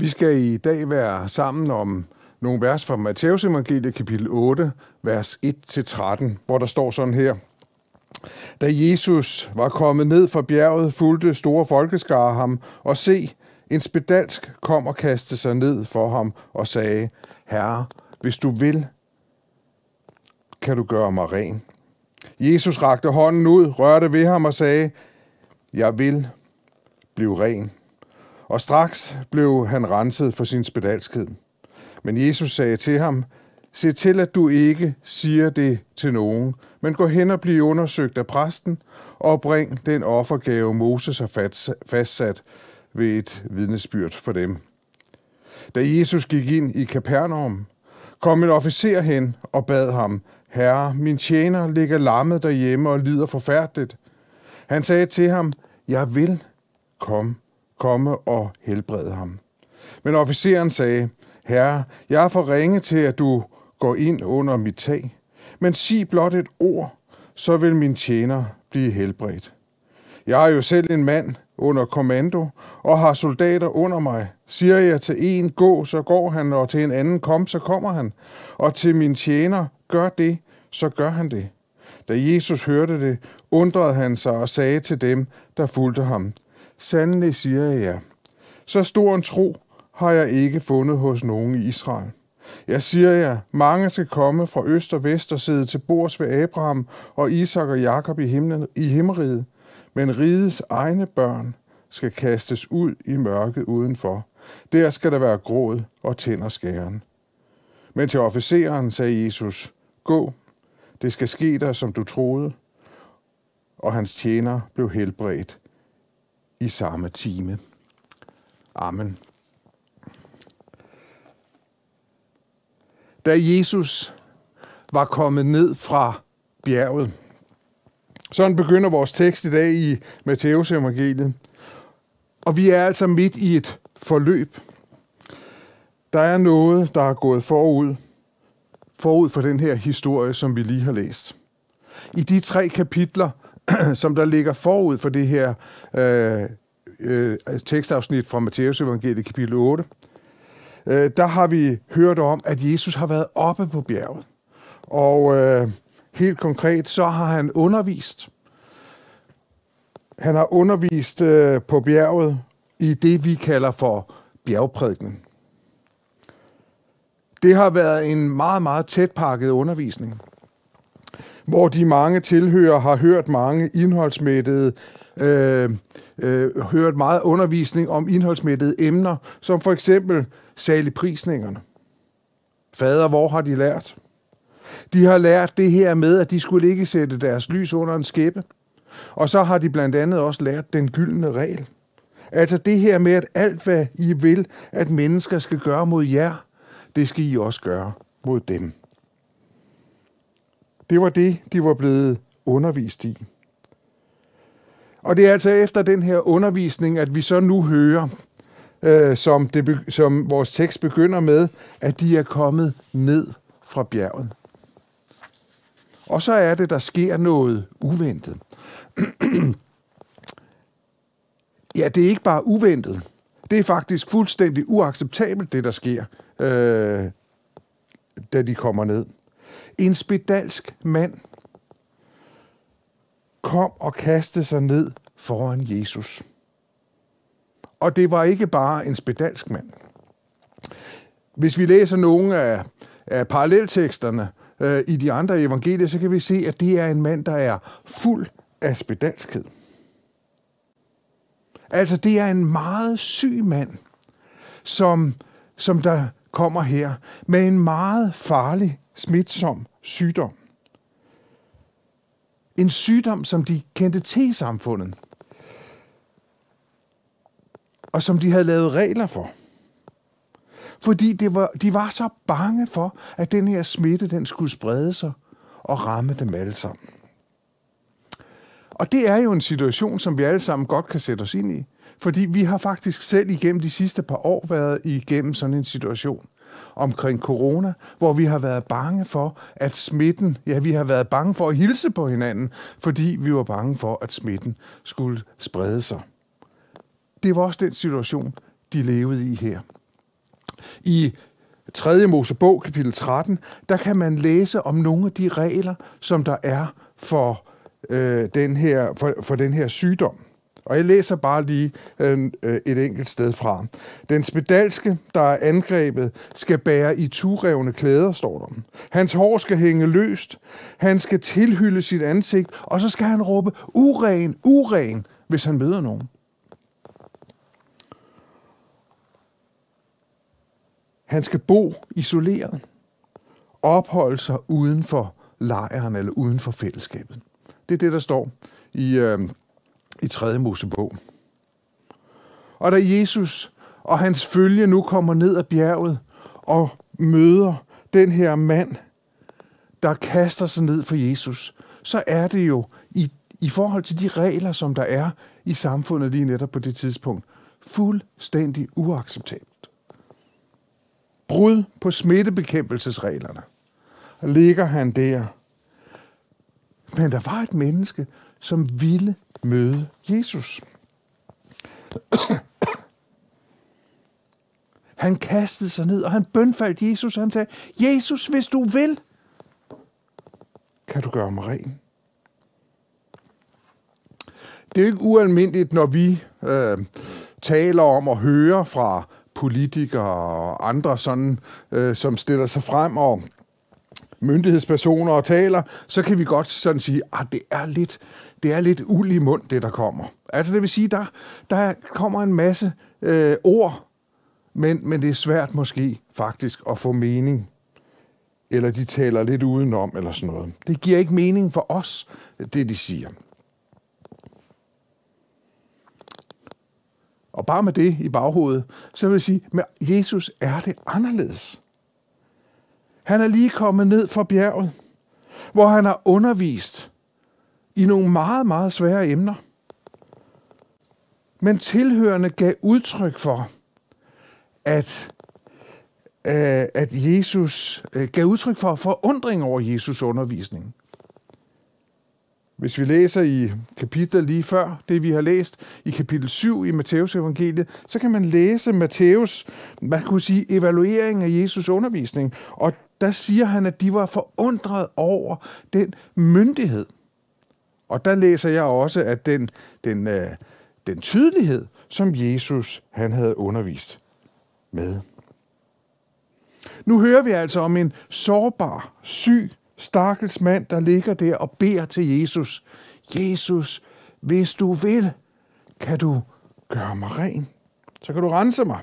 Vi skal i dag være sammen om nogle vers fra Matteus evangeliet kapitel 8, vers 1-13, hvor der står sådan her. Da Jesus var kommet ned fra bjerget, fulgte store folkeskare ham, og se, en spedalsk kom og kastede sig ned for ham og sagde, Herre, hvis du vil, kan du gøre mig ren. Jesus rakte hånden ud, rørte ved ham og sagde, Jeg vil blive ren. Og straks blev han renset for sin spedalskhed. Men Jesus sagde til ham, Se til, at du ikke siger det til nogen, men gå hen og bliv undersøgt af præsten, og bring den offergave, Moses har fastsat ved et vidnesbyrd for dem. Da Jesus gik ind i Kapernaum, kom en officer hen og bad ham, Herre, min tjener ligger lammet derhjemme og lider forfærdeligt. Han sagde til ham, jeg vil komme, komme og helbrede ham. Men officeren sagde, Herre, jeg er for ringe til, at du går ind under mit tag. Men sig blot et ord, så vil min tjener blive helbredt. Jeg er jo selv en mand under kommando og har soldater under mig. Siger jeg til en, gå, så går han, og til en anden, kom, så kommer han. Og til min tjener, gør det, så gør han det. Da Jesus hørte det, undrede han sig og sagde til dem, der fulgte ham, Sandelig siger jeg jer, så stor en tro har jeg ikke fundet hos nogen i Israel. Jeg siger jer, mange skal komme fra øst og vest og sidde til bords ved Abraham og Isak og Jakob i, himlen, i himmeriget, men rigets egne børn skal kastes ud i mørket udenfor. Der skal der være gråd og tænder skæren. Men til officeren sagde Jesus, gå, det skal ske der, som du troede. Og hans tjener blev helbredt i samme time. Amen. Da Jesus var kommet ned fra bjerget, sådan begynder vores tekst i dag i Matteus evangeliet. Og vi er altså midt i et forløb. Der er noget, der er gået forud, forud for den her historie, som vi lige har læst. I de tre kapitler, som der ligger forud for det her øh, øh, tekstafsnit fra Matteus evangeliet kapitel 8, øh, der har vi hørt om, at Jesus har været oppe på bjerget. Og øh, helt konkret, så har han undervist. Han har undervist øh, på bjerget i det, vi kalder for bjergprædiken. Det har været en meget, meget tætpakket undervisning, hvor de mange tilhører har hørt mange indholdsmættede, øh, øh, hørt meget undervisning om indholdsmættede emner, som for eksempel saligprisningerne. Fader, hvor har de lært? De har lært det her med, at de skulle ikke sætte deres lys under en skæppe. Og så har de blandt andet også lært den gyldne regel. Altså det her med, at alt hvad I vil, at mennesker skal gøre mod jer, det skal I også gøre mod dem. Det var det, de var blevet undervist i. Og det er altså efter den her undervisning, at vi så nu hører, øh, som, det, som vores tekst begynder med, at de er kommet ned fra bjerget. Og så er det, der sker noget uventet. ja, det er ikke bare uventet. Det er faktisk fuldstændig uacceptabelt, det der sker øh, da de kommer ned. En spedalsk mand kom og kastede sig ned foran Jesus. Og det var ikke bare en spedalsk mand. Hvis vi læser nogle af, af parallelteksterne øh, i de andre evangelier, så kan vi se, at det er en mand, der er fuld af spedalskhed. Altså, det er en meget syg mand, som, som der kommer her med en meget farlig, smitsom sygdom. En sygdom, som de kendte til i samfundet, og som de havde lavet regler for. Fordi det var, de var så bange for, at den her smitte den skulle sprede sig og ramme dem alle sammen. Og det er jo en situation, som vi alle sammen godt kan sætte os ind i. Fordi vi har faktisk selv igennem de sidste par år været igennem sådan en situation omkring corona, hvor vi har været bange for, at smitten, ja, vi har været bange for at hilse på hinanden, fordi vi var bange for, at smitten skulle sprede sig. Det var også den situation, de levede i her. I 3. Mosebog, kapitel 13, der kan man læse om nogle af de regler, som der er for, øh, den, her, for, for den her sygdom. Og jeg læser bare lige øh, øh, et enkelt sted fra. Den spedalske, der er angrebet, skal bære i turevne klæder, står der. Hans hår skal hænge løst. Han skal tilhylde sit ansigt, og så skal han råbe, uren, uren, hvis han møder nogen. Han skal bo isoleret, opholde sig uden for lejren eller uden for fællesskabet. Det er det, der står i, øh, i 3. Mosebog. Og da Jesus og hans følge nu kommer ned ad bjerget og møder den her mand, der kaster sig ned for Jesus, så er det jo i, i forhold til de regler, som der er i samfundet lige netop på det tidspunkt, fuldstændig uacceptabelt. Brud på smittebekæmpelsesreglerne. Ligger han der. Men der var et menneske, som ville møde Jesus. Han kastede sig ned, og han bønfaldt Jesus, og han sagde, Jesus, hvis du vil, kan du gøre mig ren. Det er jo ikke ualmindeligt, når vi øh, taler om at høre fra politikere og andre, sådan, øh, som stiller sig frem og myndighedspersoner og taler, så kan vi godt sådan sige, at ah, det er lidt, det er lidt uld i mund, det der kommer. Altså det vil sige, der, der kommer en masse øh, ord, men, men det er svært måske faktisk at få mening. Eller de taler lidt udenom, eller sådan noget. Det giver ikke mening for os, det de siger. Og bare med det i baghovedet, så vil jeg sige, med Jesus er det anderledes. Han er lige kommet ned fra bjerget, hvor han har undervist i nogle meget, meget svære emner. Men tilhørende gav udtryk for, at, øh, at Jesus øh, gav udtryk for forundring over Jesus undervisning. Hvis vi læser i kapitlet lige før, det vi har læst i kapitel 7 i Matteus evangeliet, så kan man læse Matteus, man kunne sige, evaluering af Jesus undervisning. Og der siger han, at de var forundret over den myndighed. Og der læser jeg også, at den, den, øh, den tydelighed, som Jesus han havde undervist med. Nu hører vi altså om en sårbar, syg stakkels mand, der ligger der og beder til Jesus. Jesus, hvis du vil, kan du gøre mig ren. Så kan du rense mig.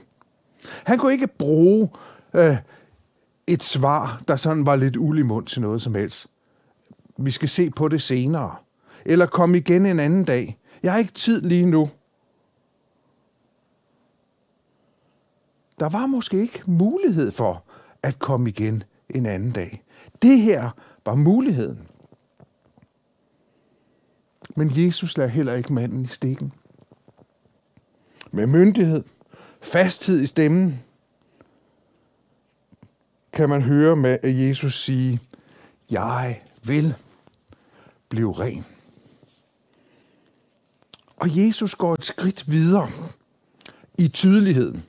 Han kunne ikke bruge øh, et svar, der sådan var lidt uld i mund til noget som helst. Vi skal se på det senere. Eller kom igen en anden dag. Jeg har ikke tid lige nu. Der var måske ikke mulighed for at komme igen en anden dag. Det her var muligheden. Men Jesus lader heller ikke manden i stikken. Med myndighed, fasthed i stemmen, kan man høre med at Jesus sige, jeg vil blive ren. Og Jesus går et skridt videre i tydeligheden.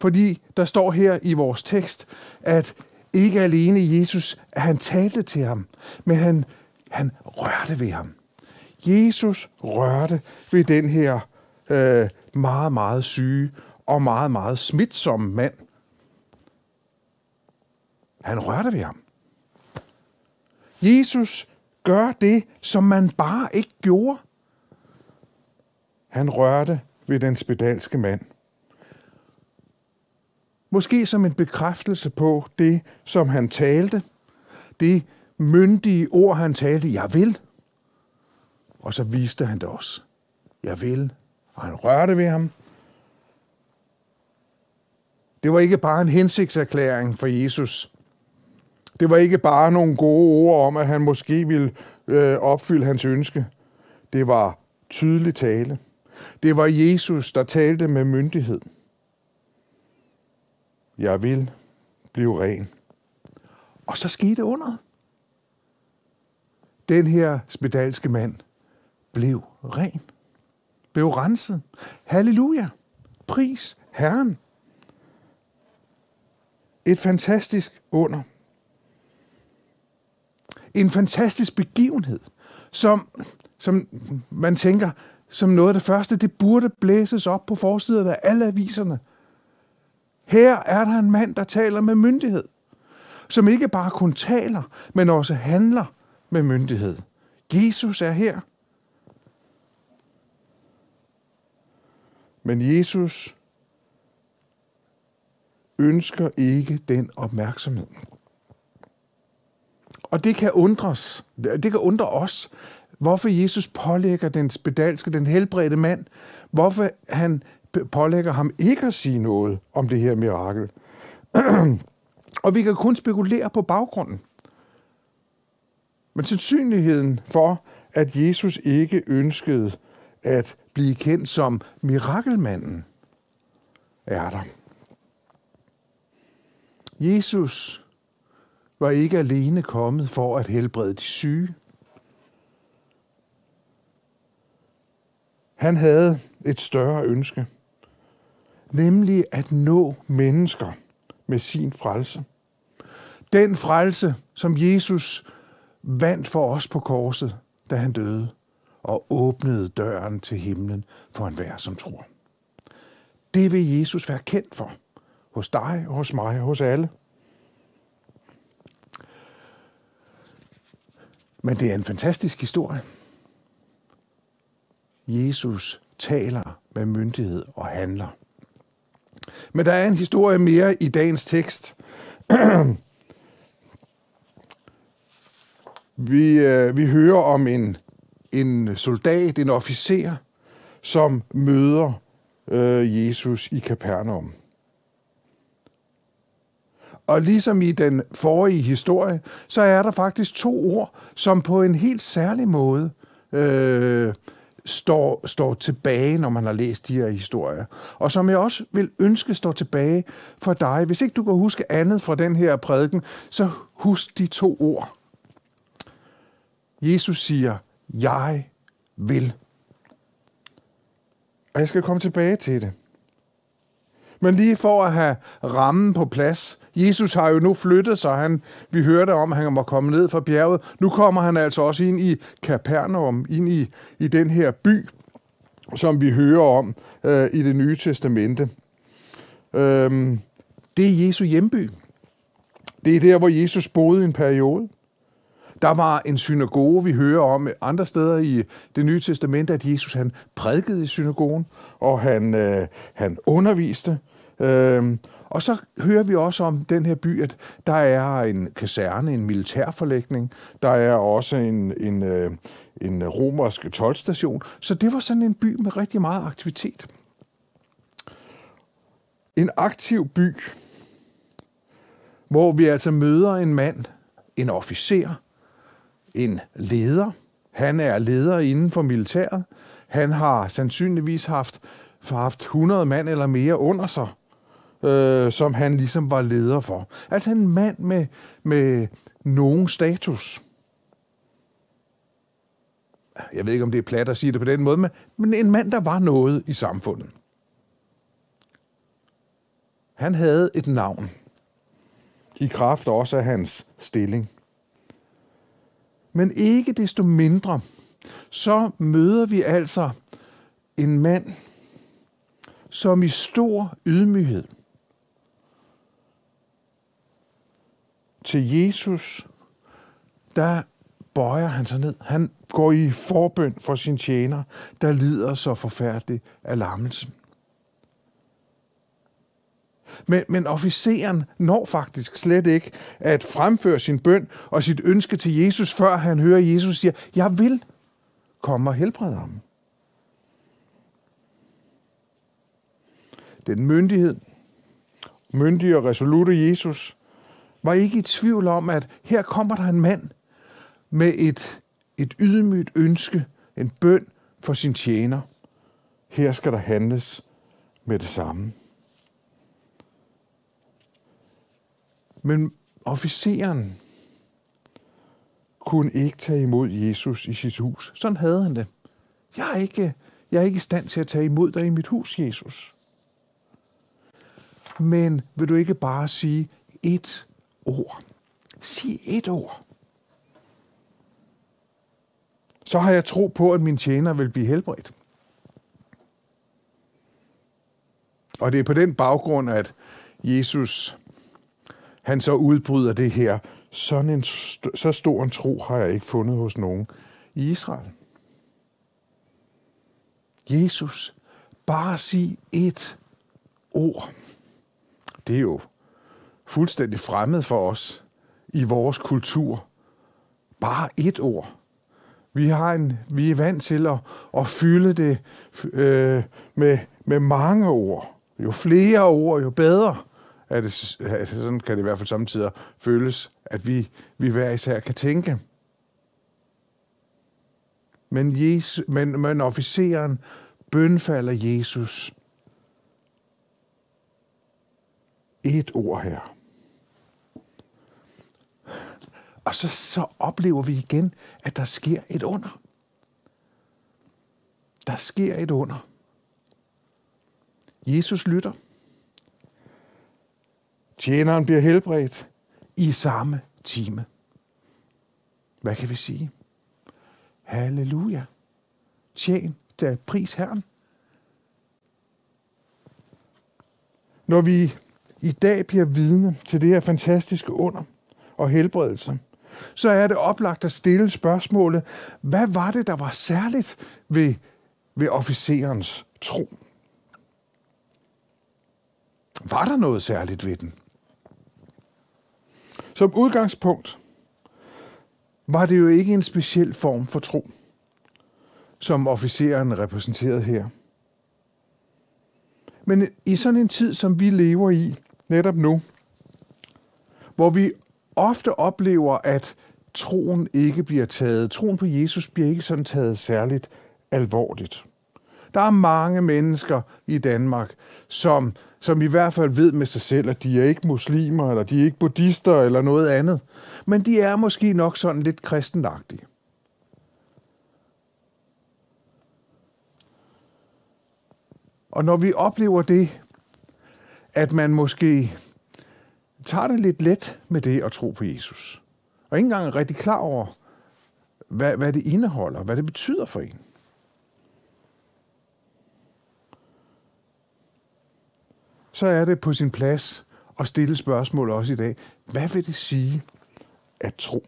Fordi der står her i vores tekst, at ikke alene Jesus, at han talte til ham, men han, han rørte ved ham. Jesus rørte ved den her øh, meget, meget syge og meget, meget smitsomme mand. Han rørte ved ham. Jesus gør det, som man bare ikke gjorde. Han rørte ved den spedalske mand. Måske som en bekræftelse på det, som han talte. Det myndige ord, han talte, jeg vil. Og så viste han det også. Jeg vil. Og han rørte ved ham. Det var ikke bare en hensigtserklæring for Jesus. Det var ikke bare nogle gode ord om, at han måske ville øh, opfylde hans ønske. Det var tydelig tale. Det var Jesus, der talte med myndighed. Jeg vil blive ren. Og så skete under. Den her spedalske mand blev ren. Blev renset. Halleluja. Pris Herren. et fantastisk under. En fantastisk begivenhed, som, som man tænker, som noget af det første, det burde blæses op på forsiden af alle aviserne. Her er der en mand, der taler med myndighed, som ikke bare kun taler, men også handler med myndighed. Jesus er her. Men Jesus ønsker ikke den opmærksomhed. Og det kan undres, det kan undre os, hvorfor Jesus pålægger den spedalske, den helbredte mand, hvorfor han pålægger ham ikke at sige noget om det her mirakel. og vi kan kun spekulere på baggrunden. Men sandsynligheden for, at Jesus ikke ønskede at blive kendt som mirakelmanden, er der. Jesus var ikke alene kommet for at helbrede de syge. Han havde et større ønske, nemlig at nå mennesker med sin frelse. Den frelse, som Jesus vandt for os på korset, da han døde, og åbnede døren til himlen for enhver, som tror. Det vil Jesus være kendt for. Hos dig, hos mig, hos alle. Men det er en fantastisk historie. Jesus taler med myndighed og handler. Men der er en historie mere i dagens tekst. vi, øh, vi hører om en, en soldat, en officer, som møder øh, Jesus i Kapernaum. Og ligesom i den forrige historie, så er der faktisk to ord, som på en helt særlig måde øh, står, står tilbage, når man har læst de her historier. Og som jeg også vil ønske står tilbage for dig. Hvis ikke du kan huske andet fra den her prædiken, så husk de to ord. Jesus siger, jeg vil. Og jeg skal komme tilbage til det. Men lige for at have rammen på plads. Jesus har jo nu flyttet sig. Han, vi hørte om, at han må komme ned fra bjerget. Nu kommer han altså også ind i Kapernaum, ind i, i den her by, som vi hører om øh, i det nye testamente. Øhm, det er Jesu hjemby. Det er der, hvor Jesus boede en periode. Der var en synagoge, vi hører om andre steder i det nye testamente, at Jesus han prædikede i synagogen, og han, øh, han underviste. Øhm, og så hører vi også om den her by, at der er en kaserne, en militærforlægning. Der er også en, en, øh, en romersk tolvstation. Så det var sådan en by med rigtig meget aktivitet. En aktiv by, hvor vi altså møder en mand, en officer, en leder. Han er leder inden for militæret. Han har sandsynligvis haft, haft 100 mand eller mere under sig øh, som han ligesom var leder for. Altså en mand med, med nogen status. Jeg ved ikke, om det er plat at sige det på den måde, men, men en mand, der var noget i samfundet. Han havde et navn, i kraft også af hans stilling. Men ikke desto mindre, så møder vi altså en mand, som i stor ydmyghed – til Jesus, der bøjer han sig ned. Han går i forbøn for sin tjener, der lider så forfærdeligt af lammelsen. Men, men officeren når faktisk slet ikke at fremføre sin bøn og sit ønske til Jesus, før han hører Jesus sige, jeg vil komme og helbrede ham. Den myndighed, myndige og resolute Jesus, var ikke i tvivl om, at her kommer der en mand med et, et ydmygt ønske, en bøn for sin tjener. Her skal der handles med det samme. Men officeren kunne ikke tage imod Jesus i sit hus. Sådan havde han det. Jeg er ikke, jeg er ikke i stand til at tage imod dig i mit hus, Jesus. Men vil du ikke bare sige, et ord. Sig et ord. Så har jeg tro på, at min tjener vil blive helbredt. Og det er på den baggrund, at Jesus han så udbryder det her. Sådan en, så stor en tro har jeg ikke fundet hos nogen i Israel. Jesus, bare sig et ord. Det er jo fuldstændig fremmed for os i vores kultur. Bare et ord. Vi, har en, vi er vant til at, at fylde det øh, med, med mange ord. Jo flere ord, jo bedre. Er det, sådan kan det i hvert fald samtidig føles, at vi, vi hver især kan tænke. Men, Jesus, men, men officeren bønfalder Jesus et ord her. Og så, så oplever vi igen, at der sker et under. Der sker et under. Jesus lytter. Tjeneren bliver helbredt i samme time. Hvad kan vi sige? Halleluja. Tjen, der pris Herren. Når vi i dag bliver vidne til det her fantastiske under og helbredelse, så er det oplagt at stille spørgsmålet, hvad var det, der var særligt ved, ved officerens tro? Var der noget særligt ved den? Som udgangspunkt var det jo ikke en speciel form for tro, som officeren repræsenterede her. Men i sådan en tid, som vi lever i netop nu, hvor vi ofte oplever, at troen ikke bliver taget, troen på Jesus bliver ikke sådan taget særligt alvorligt. Der er mange mennesker i Danmark, som som i hvert fald ved med sig selv, at de er ikke muslimer, eller de er ikke buddhister, eller noget andet. Men de er måske nok sådan lidt kristenagtige. Og når vi oplever det, at man måske tager det lidt let med det at tro på Jesus, og ikke engang er rigtig klar over, hvad, hvad det indeholder, hvad det betyder for en, så er det på sin plads at stille spørgsmål også i dag. Hvad vil det sige at tro?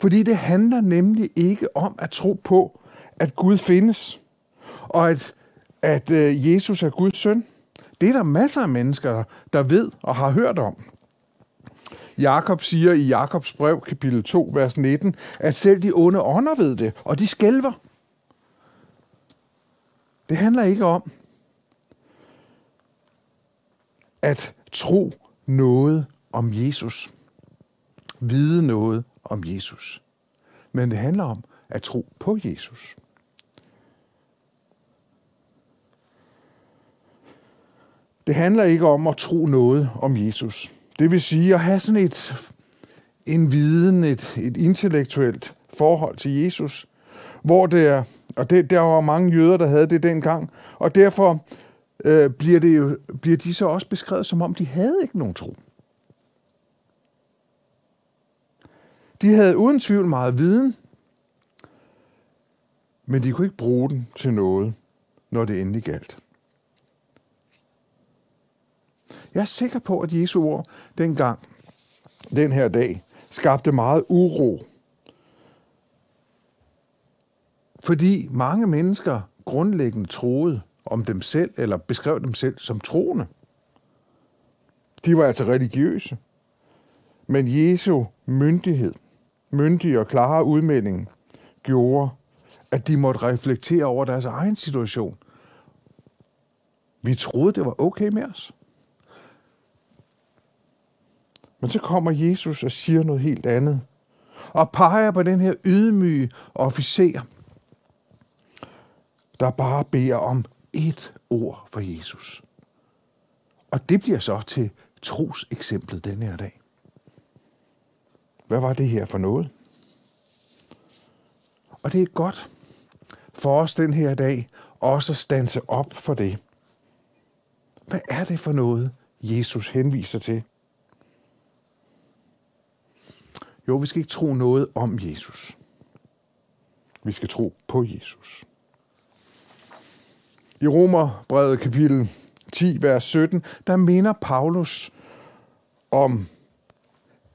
Fordi det handler nemlig ikke om at tro på, at Gud findes, og at, at øh, Jesus er Guds søn. Det er der masser af mennesker, der ved og har hørt om. Jakob siger i Jakobs brev, kapitel 2, vers 19, at selv de onde ånder ved det, og de skælver. Det handler ikke om, at tro noget om Jesus. Vide noget om Jesus. Men det handler om at tro på Jesus. Det handler ikke om at tro noget om Jesus. Det vil sige at have sådan et, en viden, et, et intellektuelt forhold til Jesus, hvor det er, og det, der var mange jøder, der havde det dengang, og derfor øh, bliver, det jo, bliver de så også beskrevet, som om de havde ikke nogen tro. De havde uden tvivl meget viden, men de kunne ikke bruge den til noget, når det endelig galt. Jeg er sikker på, at Jesu ord dengang, den her dag, skabte meget uro. Fordi mange mennesker grundlæggende troede, om dem selv, eller beskrev dem selv som troende. De var altså religiøse. Men Jesu myndighed, myndige og klare udmelding, gjorde, at de måtte reflektere over deres egen situation. Vi troede, det var okay med os. Men så kommer Jesus og siger noget helt andet. Og peger på den her ydmyge officer, der bare beder om et ord for Jesus. Og det bliver så til troseksemplet denne her dag. Hvad var det her for noget? Og det er godt for os den her dag også at stanse op for det. Hvad er det for noget, Jesus henviser til? Jo, vi skal ikke tro noget om Jesus. Vi skal tro på Jesus. I Romerbrevet kapitel 10, vers 17, der minder Paulus om,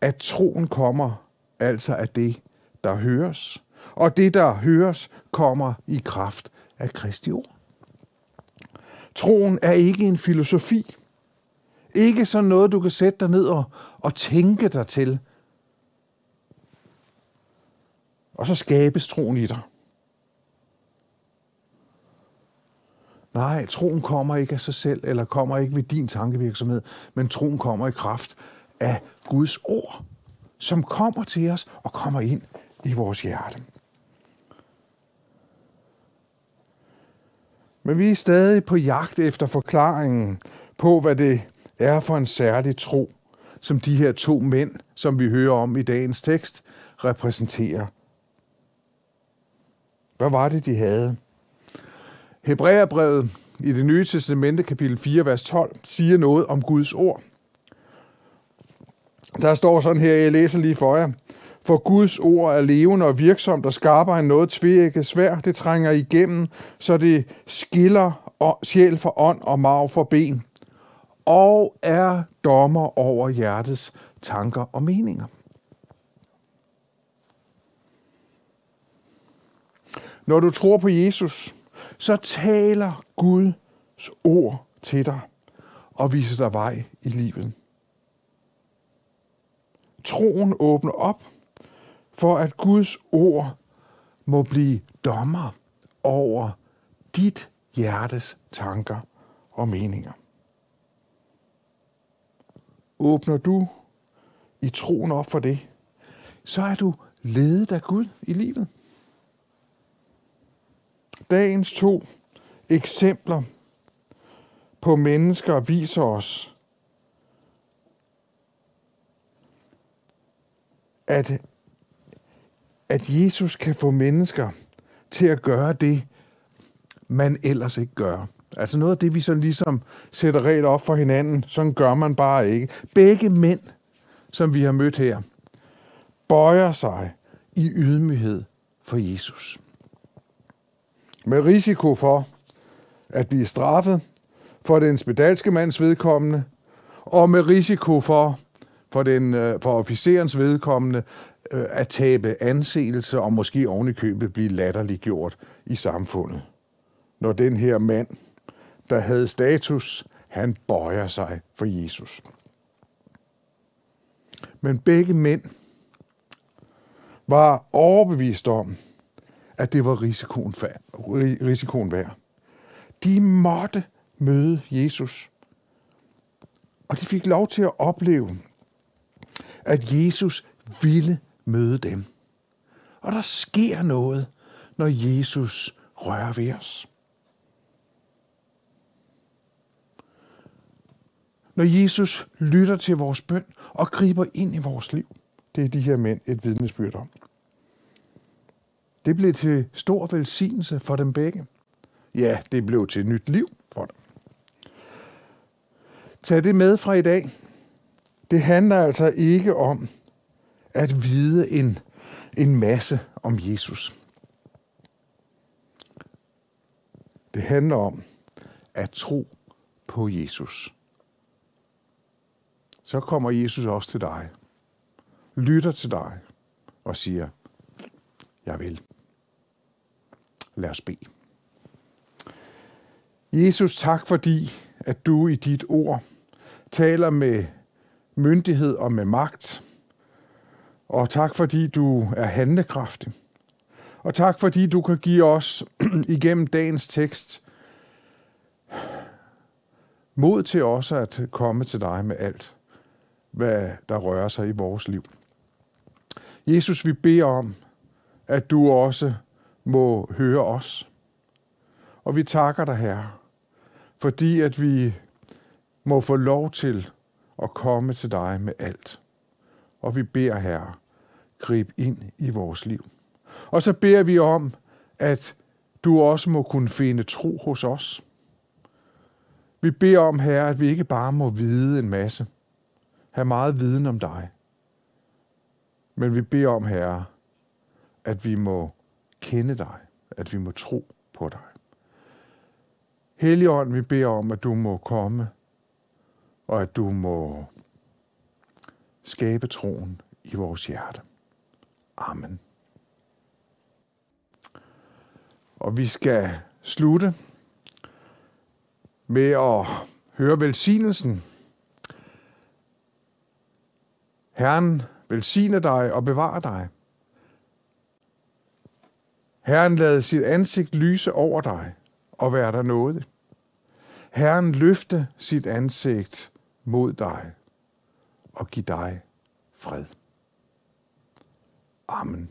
at troen kommer altså af det, der høres. Og det, der høres, kommer i kraft af Kristi ord. Troen er ikke en filosofi. Ikke sådan noget, du kan sætte dig ned og, og tænke dig til. Og så skabes troen i dig. Nej, troen kommer ikke af sig selv, eller kommer ikke ved din tankevirksomhed, men troen kommer i kraft af Guds ord, som kommer til os og kommer ind i vores hjerte. Men vi er stadig på jagt efter forklaringen på, hvad det er for en særlig tro, som de her to mænd, som vi hører om i dagens tekst, repræsenterer. Hvad var det, de havde? Hebræerbrevet i det nye testamente, kapitel 4, vers 12, siger noget om Guds ord. Der står sådan her, jeg læser lige for jer. For Guds ord er levende og virksomt og skarper end noget tvækket svær. Det trænger igennem, så det skiller sjæl for ånd og marv for ben. Og er dommer over hjertets tanker og meninger. Når du tror på Jesus, så taler Guds ord til dig og viser dig vej i livet. Troen åbner op for, at Guds ord må blive dommer over dit hjertes tanker og meninger. Åbner du i troen op for det, så er du ledet af Gud i livet. Dagens to eksempler på mennesker viser os, at, at Jesus kan få mennesker til at gøre det, man ellers ikke gør. Altså noget af det, vi sådan ligesom sætter regler op for hinanden, sådan gør man bare ikke. Begge mænd, som vi har mødt her, bøjer sig i ydmyghed for Jesus med risiko for at blive straffet for den spedalske mands vedkommende, og med risiko for, for, den, øh, for officerens vedkommende øh, at tabe anseelse og måske ovenikøbet blive latterliggjort i samfundet. Når den her mand, der havde status, han bøjer sig for Jesus. Men begge mænd var overbevist om, at det var risikoen, risikoen værd. De måtte møde Jesus. Og de fik lov til at opleve, at Jesus ville møde dem. Og der sker noget, når Jesus rører ved os. Når Jesus lytter til vores bøn og griber ind i vores liv. Det er de her mænd et vidnesbyrd om. Det blev til stor velsignelse for dem begge. Ja, det blev til nyt liv for dem. Tag det med fra i dag. Det handler altså ikke om at vide en, en masse om Jesus. Det handler om at tro på Jesus. Så kommer Jesus også til dig, lytter til dig og siger, jeg vil. Lad os bede. Jesus, tak fordi, at du i dit ord taler med myndighed og med magt. Og tak fordi du er handlekraftig. Og tak fordi du kan give os igennem dagens tekst mod til også at komme til dig med alt, hvad der rører sig i vores liv. Jesus, vi beder om, at du også må høre os. Og vi takker dig, Herre, fordi at vi må få lov til at komme til dig med alt. Og vi beder, Herre, grib ind i vores liv. Og så beder vi om, at du også må kunne finde tro hos os. Vi beder om, Herre, at vi ikke bare må vide en masse, have meget viden om dig, men vi beder om, Herre, at vi må kende dig, at vi må tro på dig. Helligånd, vi beder om, at du må komme, og at du må skabe troen i vores hjerte. Amen. Og vi skal slutte med at høre velsignelsen. Herren velsigne dig og bevare dig. Herren lade sit ansigt lyse over dig og være dig nåde. Herren løfte sit ansigt mod dig og give dig fred. Amen.